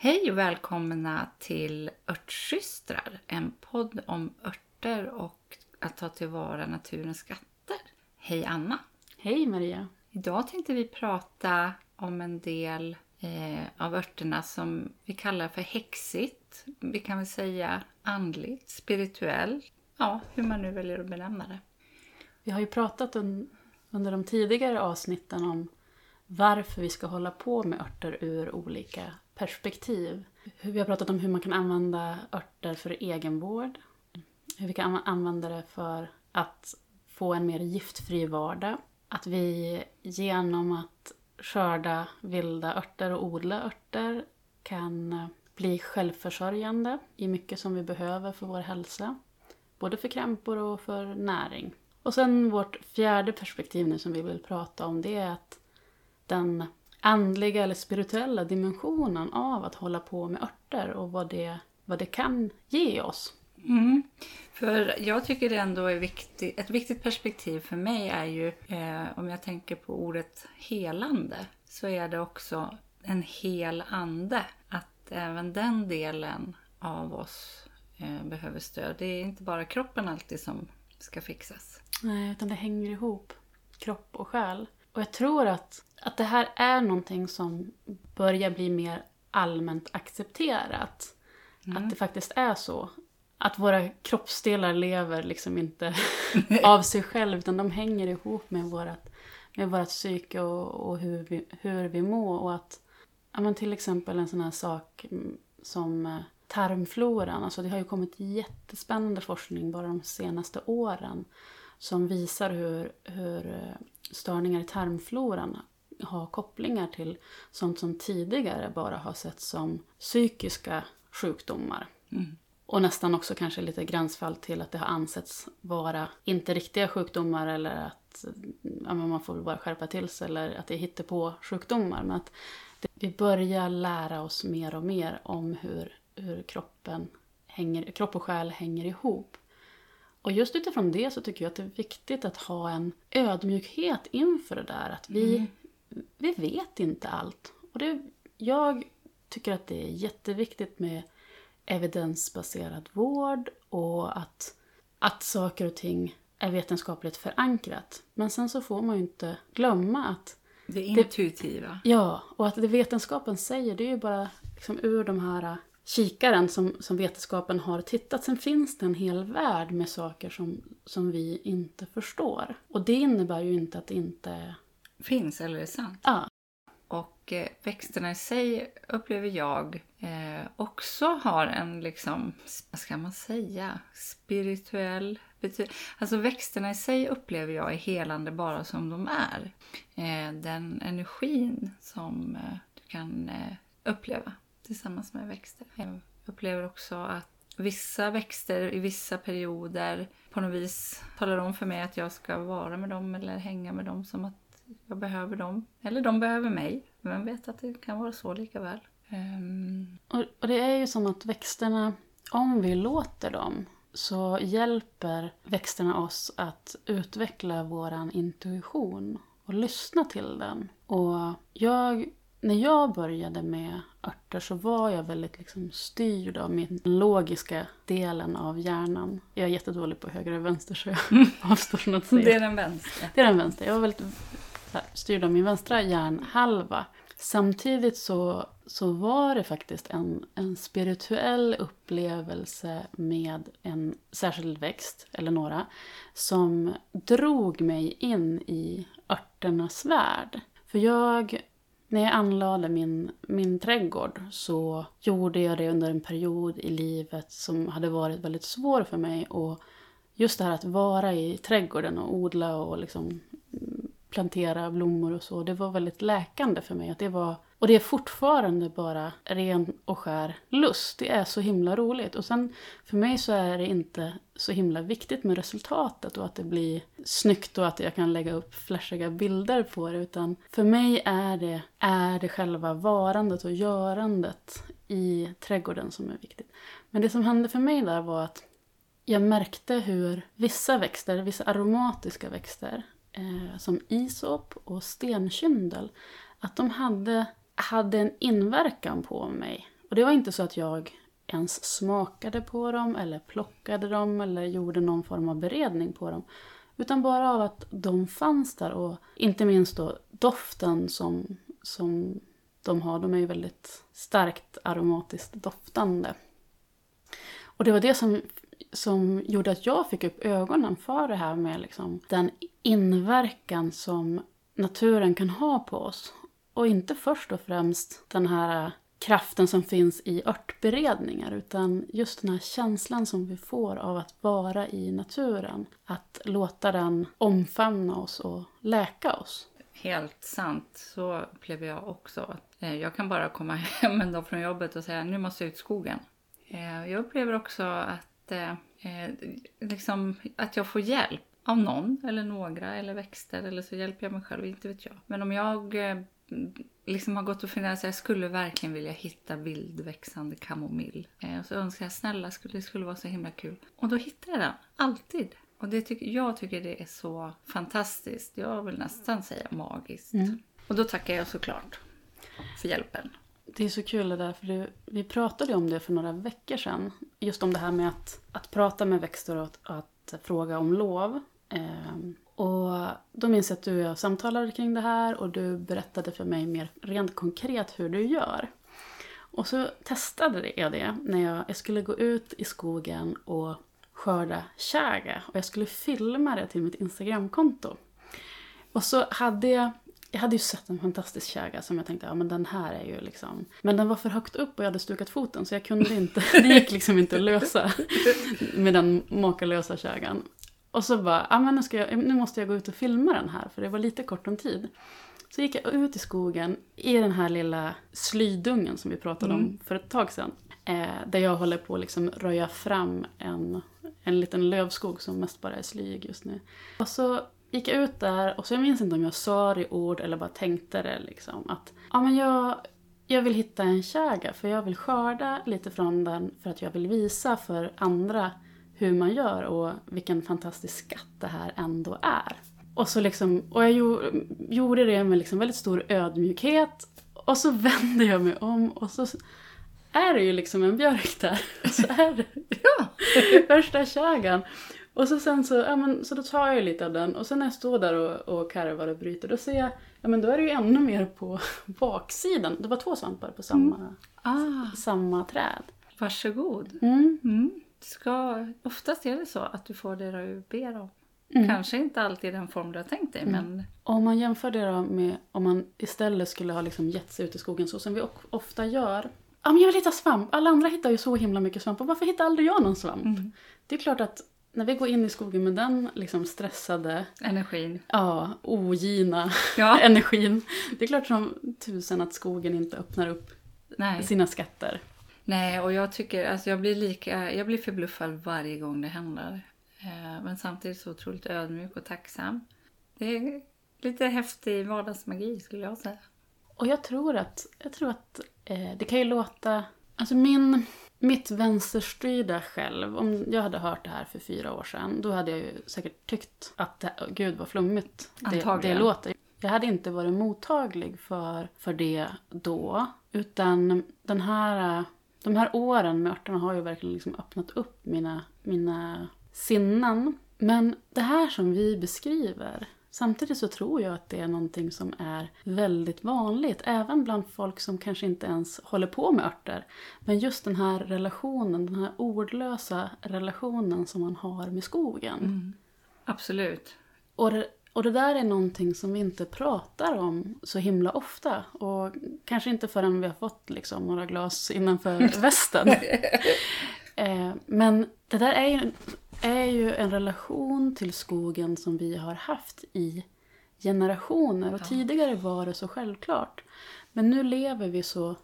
Hej och välkomna till Örtsystrar, en podd om örter och att ta tillvara naturens skatter. Hej Anna! Hej Maria! Idag tänkte vi prata om en del eh, av örterna som vi kallar för häxigt. Vi kan väl säga andligt, spirituellt, ja hur man nu väljer att benämna det. Vi har ju pratat un under de tidigare avsnitten om varför vi ska hålla på med örter ur olika perspektiv. Vi har pratat om hur man kan använda örter för egenvård. Hur vi kan använda det för att få en mer giftfri vardag. Att vi genom att skörda vilda örter och odla örter kan eh, bli självförsörjande i mycket som vi behöver för vår hälsa. Både för krämpor och för näring. Och sen vårt fjärde perspektiv nu som vi vill prata om det är att den andliga eller spirituella dimensionen av att hålla på med örter och vad det, vad det kan ge oss. Mm. För jag tycker det ändå är viktigt, ett viktigt perspektiv för mig är ju, eh, om jag tänker på ordet helande, så är det också en hel ande. Att även den delen av oss eh, behöver stöd. Det är inte bara kroppen alltid som ska fixas. Nej, utan det hänger ihop, kropp och själ. Och jag tror att, att det här är någonting som börjar bli mer allmänt accepterat. Mm. Att det faktiskt är så. Att våra kroppsdelar lever liksom inte av sig själv utan de hänger ihop med vårt, med vårt psyke och, och hur, vi, hur vi mår. Och att ja, men till exempel en sån här sak som eh, tarmfloran. Alltså det har ju kommit jättespännande forskning bara de senaste åren som visar hur, hur eh, störningar i tarmfloran har kopplingar till sånt som tidigare bara har sett som psykiska sjukdomar. Mm. Och nästan också kanske lite gränsfall till att det har ansetts vara inte riktiga sjukdomar eller att ja, man får bara skärpa till sig eller att det är hittepå sjukdomar. Men att det, vi börjar lära oss mer och mer om hur, hur kroppen hänger, kropp och själ hänger ihop. Och just utifrån det så tycker jag att det är viktigt att ha en ödmjukhet inför det där. Att vi, mm. vi vet inte allt. Och det, jag tycker att det är jätteviktigt med evidensbaserad vård och att, att saker och ting är vetenskapligt förankrat. Men sen så får man ju inte glömma att det intuitiva. Det, ja, och att det vetenskapen säger det är ju bara liksom ur de här kikaren som, som vetenskapen har tittat. Sen finns det en hel värld med saker som, som vi inte förstår. Och det innebär ju inte att det inte... Finns eller är sant. Ja. Och eh, växterna i sig upplever jag eh, också har en, liksom, vad ska man säga, spirituell. Alltså växterna i sig upplever jag är helande bara som de är. Eh, den energin som eh, du kan eh, uppleva tillsammans med växter. Jag upplever också att vissa växter i vissa perioder på något vis talar om för mig att jag ska vara med dem eller hänga med dem som att jag behöver dem. Eller de behöver mig. Vem vet att det kan vara så lika väl. Um... Och, och det är ju som att växterna, om vi låter dem, så hjälper växterna oss att utveckla våran intuition och lyssna till den. Och jag när jag började med örter så var jag väldigt liksom styrd av min logiska delen av hjärnan. Jag är jättedålig på höger och vänster så jag avstår från att säga. Det är den vänstra. Det är den vänstra. Jag var väldigt här, styrd av min vänstra hjärnhalva. Samtidigt så, så var det faktiskt en, en spirituell upplevelse med en särskild växt, eller några, som drog mig in i örternas värld. För jag när jag anlade min, min trädgård så gjorde jag det under en period i livet som hade varit väldigt svår för mig. Och just det här att vara i trädgården och odla och liksom plantera blommor och så, det var väldigt läkande för mig. Att det var, och det är fortfarande bara ren och skär lust. Det är så himla roligt. Och sen för mig så är det inte så himla viktigt med resultatet och att det blir snyggt och att jag kan lägga upp flashiga bilder på det. Utan för mig är det, är det själva varandet och görandet i trädgården som är viktigt. Men det som hände för mig där var att jag märkte hur vissa växter, vissa aromatiska växter, eh, som isop och stenkyndel, att de hade, hade en inverkan på mig Och det var inte så att jag ens smakade på dem eller plockade dem eller gjorde någon form av beredning på dem. Utan bara av att de fanns där och inte minst då doften som, som de har. De är ju väldigt starkt aromatiskt doftande. Och det var det som, som gjorde att jag fick upp ögonen för det här med liksom den inverkan som naturen kan ha på oss. Och inte först och främst den här kraften som finns i örtberedningar utan just den här känslan som vi får av att vara i naturen. Att låta den omfamna oss och läka oss. Helt sant, så upplever jag också. Eh, jag kan bara komma hem en dag från jobbet och säga nu måste jag ut i skogen. Eh, jag upplever också att, eh, liksom, att jag får hjälp av någon eller några eller växter eller så hjälper jag mig själv, inte vet jag. Men om jag liksom har gått och funderat så jag skulle verkligen vilja hitta vildväxande kamomill. Och så önskar jag snälla skulle det skulle vara så himla kul. Och då hittar jag den, alltid. Och det tycker, jag tycker det är så fantastiskt. Jag vill nästan säga magiskt. Mm. Och då tackar jag såklart för hjälpen. Det är så kul det där, för det, vi pratade om det för några veckor sedan. Just om det här med att, att prata med växter och att, att fråga om lov. Ehm, och då minns jag att du och jag samtalade kring det här och du berättade för mig mer rent konkret hur du gör. Och så testade jag det när jag, jag skulle gå ut i skogen och skörda käga. Och jag skulle filma det till mitt Instagramkonto. Och så hade jag jag hade ju sett en fantastisk käga som jag tänkte, ja men den här är ju liksom... Men den var för högt upp och jag hade stukat foten så jag kunde inte, det gick liksom inte att lösa med den makalösa kägan. Och så bara, ja men nu, ska jag, nu måste jag gå ut och filma den här för det var lite kort om tid. Så gick jag ut i skogen i den här lilla slydungen som vi pratade mm. om för ett tag sedan. Eh, där jag håller på att liksom röja fram en, en liten lövskog som mest bara är slyg just nu. Och så gick jag ut där och så jag minns inte om jag sa det i ord eller bara tänkte det liksom att ja men jag, jag vill hitta en käga för jag vill skörda lite från den för att jag vill visa för andra hur man gör och vilken fantastisk skatt det här ändå är. Och, så liksom, och jag gjorde det med liksom väldigt stor ödmjukhet och så vände jag mig om och så är det ju liksom en björk där. Så är det ja, första kägan. Och så sen så, ja men så då tar jag lite av den och sen när jag står där och, och karvar och bryter då ser jag, ja men då är det ju ännu mer på baksidan. Det var två svampar på samma, mm. ah. samma träd. Varsågod. Mm. Mm. Ska, oftast är det så att du får det du ber om. Mm. Kanske inte alltid i den form du har tänkt dig, mm. men... Om man jämför det då med om man istället skulle ha liksom gett sig ut i skogen så som vi ofta gör. Ja, men jag vill hitta svamp. Alla andra hittar ju så himla mycket svamp. Och varför hittar aldrig jag någon svamp? Mm. Det är klart att när vi går in i skogen med den liksom stressade... Energin. Ja, ogina ja. energin. Det är klart som tusen att skogen inte öppnar upp Nej. sina skatter. Nej, och jag tycker, alltså jag blir lika, jag blir förbluffad varje gång det händer. Eh, men samtidigt så otroligt ödmjuk och tacksam. Det är lite häftig vardagsmagi skulle jag säga. Och jag tror att, jag tror att eh, det kan ju låta... Alltså min, mitt vänsterstyrda själv, om jag hade hört det här för fyra år sedan, då hade jag ju säkert tyckt att det, oh, gud vad flummigt det, det låter. Jag hade inte varit mottaglig för, för det då. Utan den här, de här åren med örterna har ju verkligen liksom öppnat upp mina, mina sinnen. Men det här som vi beskriver, samtidigt så tror jag att det är någonting som är väldigt vanligt, även bland folk som kanske inte ens håller på med örter. Men just den här relationen, den här ordlösa relationen som man har med skogen. Mm. Absolut. Och det, och det där är någonting som vi inte pratar om så himla ofta. Och kanske inte förrän vi har fått liksom några glas innanför västen. eh, men det där är ju är ju en relation till skogen som vi har haft i generationer. Och ja. tidigare var det så självklart. Men nu lever vi så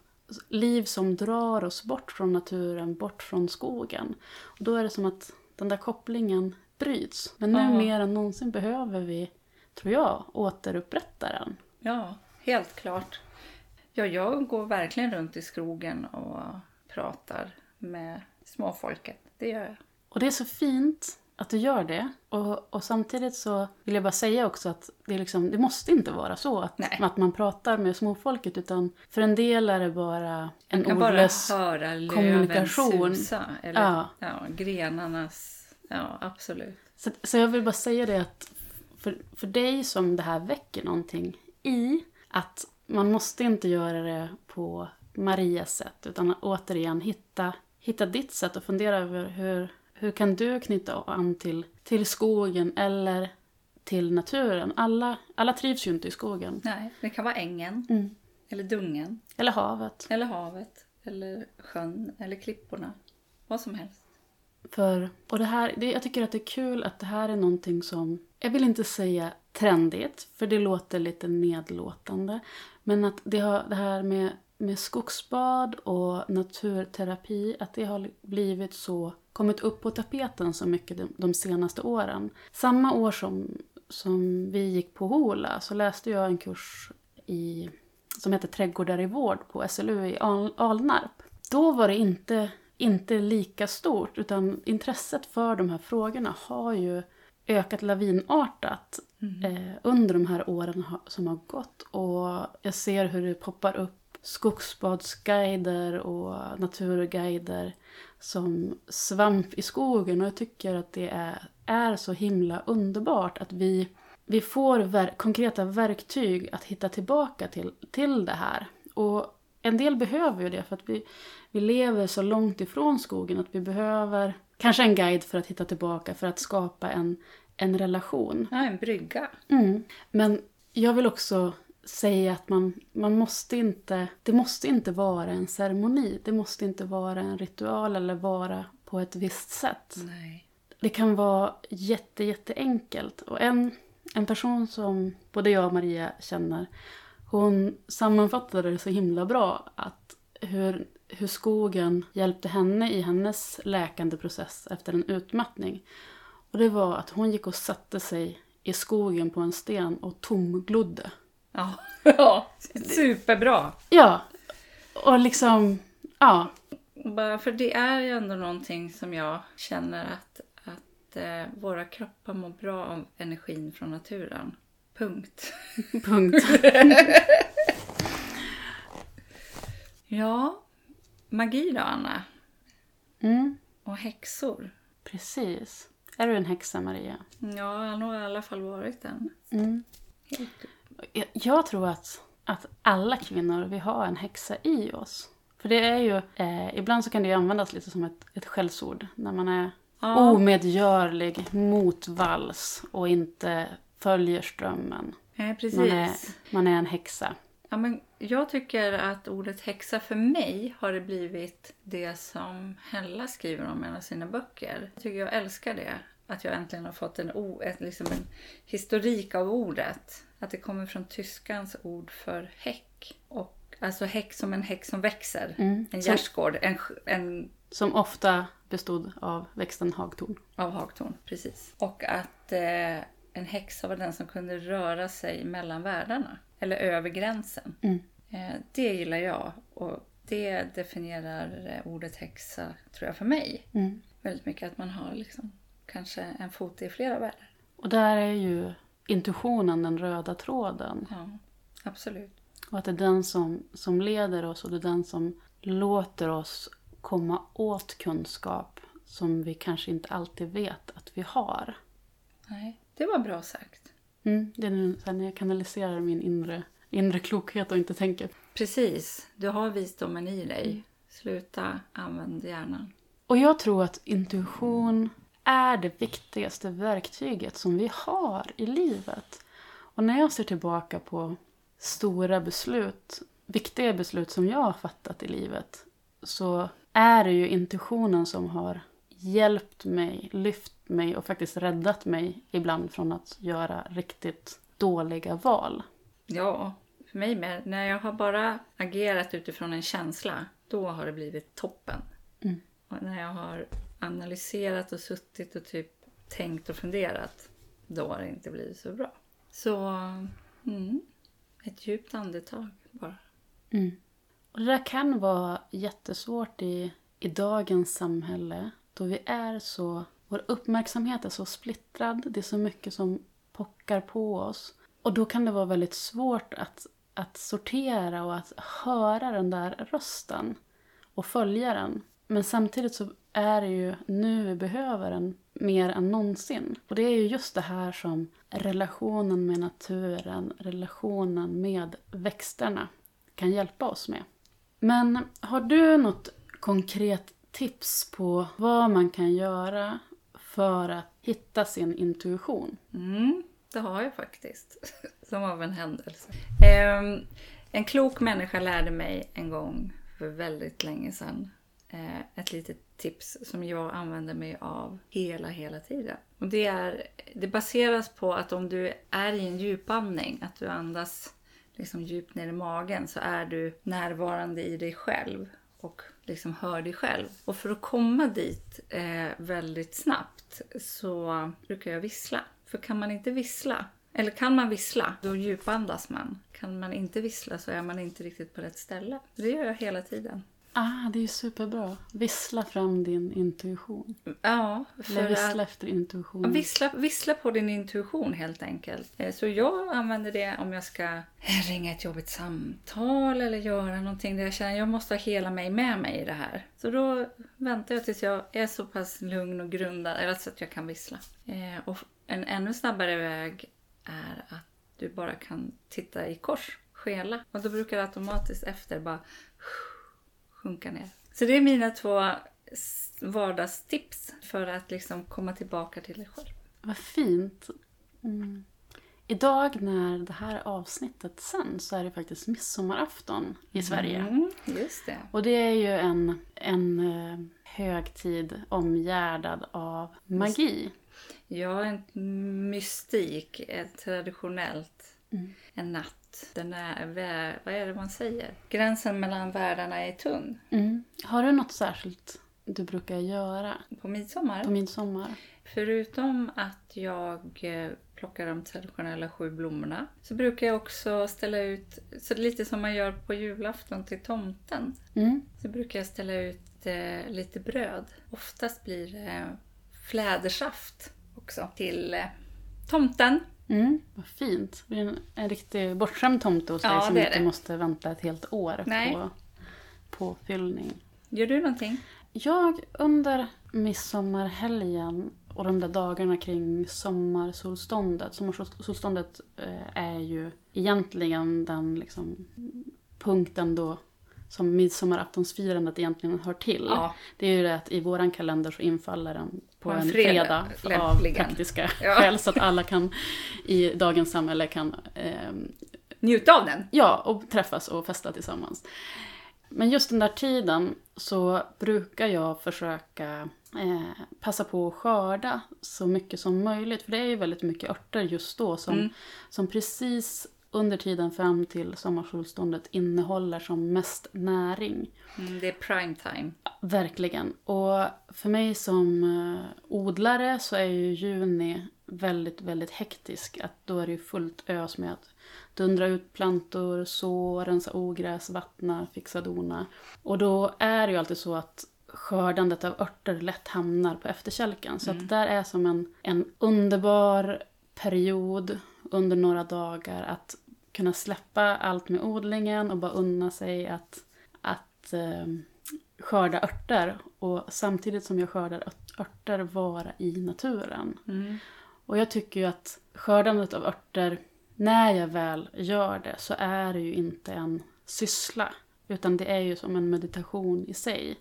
liv som drar oss bort från naturen, bort från skogen. Och då är det som att den där kopplingen bryts. Men nu ja. mer än någonsin behöver vi, tror jag, återupprätta den. Ja, helt klart. Ja, jag går verkligen runt i skogen och pratar med småfolket. Det gör jag. Och det är så fint att du gör det. Och, och samtidigt så vill jag bara säga också att det, är liksom, det måste inte vara så att, Nej. att man pratar med småfolket. Utan för en del är det bara en ordlös... bara höra kommunikation. susa. Eller Ja. ja. grenarnas... Ja, absolut. Så, så jag vill bara säga det att för, för dig som det här väcker någonting i, att man måste inte göra det på Marias sätt, utan återigen hitta, hitta ditt sätt och fundera över hur, hur kan du knyta an till, till skogen eller till naturen. Alla, alla trivs ju inte i skogen. Nej, det kan vara ängen. Mm. Eller dungen. Eller havet. Eller havet. Eller sjön. Eller klipporna. Vad som helst. För, och det här, det, jag tycker att det är kul att det här är någonting som, jag vill inte säga trendigt, för det låter lite nedlåtande. Men att det, har, det här med, med skogsbad och naturterapi, att det har blivit så, kommit upp på tapeten så mycket de, de senaste åren. Samma år som, som vi gick på HOLA så läste jag en kurs i, som heter Trädgårdar i vård på SLU i Al- Alnarp. Då var det inte inte lika stort, utan intresset för de här frågorna har ju ökat lavinartat eh, under de här åren som har gått. Och jag ser hur det poppar upp skogsbadsguider och naturguider som svamp i skogen. Och jag tycker att det är, är så himla underbart att vi, vi får ver konkreta verktyg att hitta tillbaka till, till det här. Och en del behöver ju det för att vi, vi lever så långt ifrån skogen att vi behöver kanske en guide för att hitta tillbaka, för att skapa en, en relation. Ja, en brygga. Mm. Men jag vill också säga att man, man måste inte, det måste inte vara en ceremoni. Det måste inte vara en ritual eller vara på ett visst sätt. Nej. Det kan vara jätte, jätteenkelt. Och en, en person som både jag och Maria känner, hon sammanfattade det så himla bra att hur, hur skogen hjälpte henne i hennes läkande process efter en utmattning. Och det var att hon gick och satte sig i skogen på en sten och tomglodde. Ja. ja, superbra. Ja, och liksom, ja. Bara för det är ju ändå någonting som jag känner att, att eh, våra kroppar mår bra av energin från naturen. Punkt. Punkt. Ja, magi då Anna? Mm, Och häxor? precis. Är du en häxa, Maria? Ja, jag har nog i alla fall varit en. Mm. Jag, jag tror att, att alla kvinnor, vi har en häxa i oss. För det är ju, eh, ibland så kan det ju användas lite som ett, ett skällsord. När man är Ja. omedgörlig, motvalls och inte följer strömmen. Precis. Man är, man är en häxa. Ja, men jag tycker att ordet häxa för mig har det blivit det som Hella skriver om i en av sina böcker. Jag tycker jag älskar det. Att jag äntligen har fått en, o- ett, liksom en historik av ordet. Att det kommer från tyskans ord för häck. Och, alltså häck som en häck som växer. Mm. En gärdsgård. En, en Som ofta bestod av växten hagtorn. av hagtorn, precis. Och att eh, en häxa var den som kunde röra sig mellan världarna. Eller över gränsen. Mm. Eh, det gillar jag. Och det definierar eh, ordet häxa, tror jag, för mig. Mm. Väldigt mycket att man har liksom kanske en fot i flera världar. Och där är ju intuitionen den röda tråden. Ja, absolut. Och att det är den som, som leder oss och det är den som låter oss komma åt kunskap som vi kanske inte alltid vet att vi har. Nej, det var bra sagt. Mm, det är nu när jag kanaliserar min inre, inre klokhet och inte tänker. Precis, du har visdomen i dig. Sluta använda hjärnan. Och jag tror att intuition är det viktigaste verktyget som vi har i livet. Och när jag ser tillbaka på stora beslut, viktiga beslut som jag har fattat i livet, så är det ju intuitionen som har hjälpt mig, lyft mig och faktiskt räddat mig ibland från att göra riktigt dåliga val. Ja, för mig med. När jag har bara agerat utifrån en känsla, då har det blivit toppen. Mm. Och när jag har analyserat och suttit och typ tänkt och funderat, då har det inte blivit så bra. Så, mm, ett djupt andetag bara. Mm. Och det där kan vara jättesvårt i, i dagens samhälle då vi är så vår uppmärksamhet är så splittrad. Det är så mycket som pockar på oss. Och då kan det vara väldigt svårt att, att sortera och att höra den där rösten och följa den. Men samtidigt så är det ju nu vi behöver den mer än någonsin. Och det är ju just det här som relationen med naturen, relationen med växterna kan hjälpa oss med. Men har du något konkret tips på vad man kan göra för att hitta sin intuition? Mm, det har jag faktiskt. Som av en händelse. Eh, en klok människa lärde mig en gång för väldigt länge sedan eh, ett litet tips som jag använder mig av hela, hela tiden. Och det, är, det baseras på att om du är i en djupandning, att du andas liksom djupt ner i magen, så är du närvarande i dig själv och liksom hör dig själv. Och för att komma dit eh, väldigt snabbt så brukar jag vissla. För kan man inte vissla, eller kan man vissla, då djupandas man. Kan man inte vissla så är man inte riktigt på rätt ställe. Det gör jag hela tiden. Ah, det är superbra. Vissla fram din intuition. Ja, för Eller vissla att, efter intuitionen. Vissla, vissla på din intuition helt enkelt. Eh, så jag använder det om jag ska ringa ett jobbigt samtal eller göra någonting där jag känner att jag måste ha hela mig med mig i det här. Så då väntar jag tills jag är så pass lugn och grundad eller så att jag kan vissla. Eh, och en ännu snabbare väg är att du bara kan titta i kors, skela. Och då brukar det automatiskt efter bara sjunka ner. Så det är mina två vardagstips för att liksom komma tillbaka till dig själv. Vad fint. Mm. Idag när det här avsnittet sen så är det faktiskt midsommarafton i Sverige. Mm, just det. Och det är ju en, en eh, högtid omgärdad av magi. Ja, en mystik, ett traditionellt, mm. en natt den är, vad är det man säger? Gränsen mellan världarna är tunn. Mm. Har du något särskilt du brukar göra? På midsommar? På midsommar. Förutom att jag eh, plockar de traditionella sju blommorna så brukar jag också ställa ut, så lite som man gör på julafton till tomten, mm. så brukar jag ställa ut eh, lite bröd. Oftast blir det flädersaft också till eh, tomten. Mm, vad fint. Det är en, en riktig bortskämd tomte hos dig ja, som inte det. måste vänta ett helt år Nej. på påfyllning. Gör du någonting? Jag under midsommarhelgen och de där dagarna kring sommarsolståndet. Sommarsolståndet eh, är ju egentligen den liksom, punkten då som midsommaraftonsfirandet egentligen hör till. Ja. Det är ju det att i våran kalender så infaller den på, en fredag, fredag av praktiska ja. skäl så att alla kan i dagens samhälle kan eh, njuta av den. Ja, och träffas och festa tillsammans. Men just den där tiden så brukar jag försöka eh, passa på att skörda så mycket som möjligt. För det är ju väldigt mycket örter just då som, mm. som precis under tiden fram till sommarsolståndet innehåller som mest näring. Mm, det är prime time. verkligen. Och för mig som uh, odlare så är ju juni väldigt, väldigt hektisk. Att då är det ju fullt ös med att dundra ut plantor, så, rensa ogräs, vattna, fixa dona. Och då är det ju alltid så att skördandet av örter lätt hamnar på efterkälken. Så mm. att det där är som en, en underbar period under några dagar att kunna släppa allt med odlingen och bara unna sig att, att eh, skörda örter. Och samtidigt som jag skördar örter vara i naturen. Mm. Och jag tycker ju att skördandet av örter, när jag väl gör det så är det ju inte en syssla. Utan det är ju som en meditation i sig.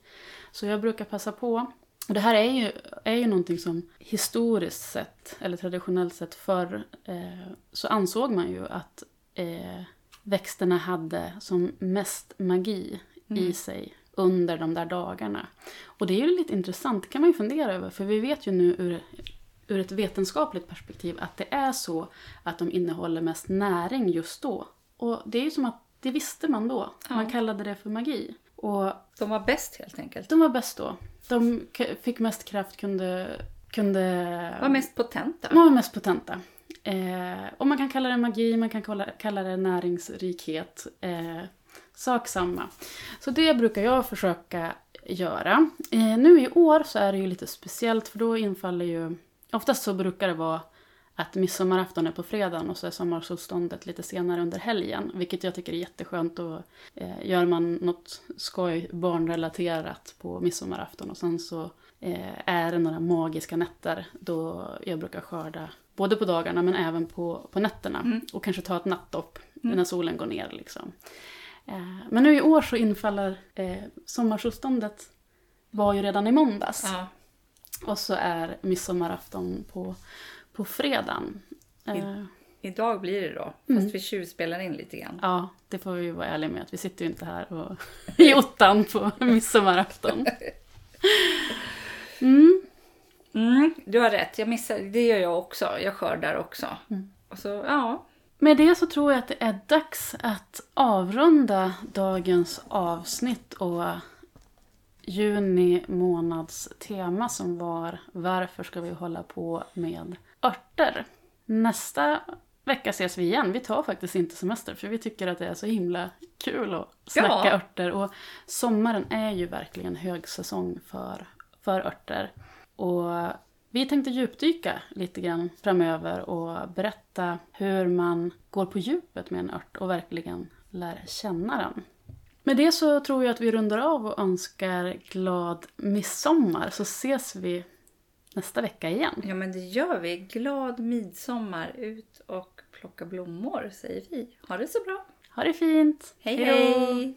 Så jag brukar passa på. Och det här är ju, är ju någonting som historiskt sett, eller traditionellt sett förr, eh, så ansåg man ju att eh, växterna hade som mest magi mm. i sig under de där dagarna. Och det är ju lite intressant, det kan man ju fundera över, för vi vet ju nu ur, ur ett vetenskapligt perspektiv att det är så att de innehåller mest näring just då. Och det är ju som att det visste man då. Ja. Man kallade det för magi. Och de var bäst helt enkelt? De var bäst då. De fick mest kraft, kunde... kunde var mest potenta? De var mest potenta. Eh, och man kan kalla det magi, man kan kalla, kalla det näringsrikhet. Eh, sak samma. Så det brukar jag försöka göra. Eh, nu i år så är det ju lite speciellt för då infaller ju... Oftast så brukar det vara att midsommarafton är på fredagen och så är sommarsolståndet lite senare under helgen. Vilket jag tycker är jätteskönt. Och, eh, gör man något skoj barnrelaterat på midsommarafton och sen så eh, är det några magiska nätter då jag brukar skörda både på dagarna men även på, på nätterna. Mm. Och kanske ta ett nattdopp när solen går ner. Liksom. Eh, men nu i år så infaller eh, sommarsolståndet var ju redan i måndags. Ja. Och så är midsommarafton på, på fredagen. Eh, Mm. Idag blir det då, fast Mm. vi tjuvspelar in lite grann. ja, det får vi vara ärliga med att vi sitter ju inte här och, i ottan på midsommarafton. Mm. Mm, du har rätt, jag missar, det gör jag också. Jag skördar också. Mm. Och så, ja. Med det så tror jag att det är dags att avrunda dagens avsnitt och juni månads tema som var Varför ska vi hålla på med örter? Nästa vecka ses vi igen. Vi tar faktiskt inte semester för vi tycker att det är så himla kul att snacka Ja. örter. Och sommaren är ju verkligen högsäsong för, för örter. Och vi tänkte djupdyka lite grann framöver och berätta hur man går på djupet med en ört och verkligen lär känna den. Med det så tror jag att vi rundar av och önskar glad midsommar så ses vi nästa vecka igen. ja, men det gör vi. Glad midsommar. Ut och plocka blommor, säger vi. Ha det så bra. Ha det fint! Hej, Hej hej!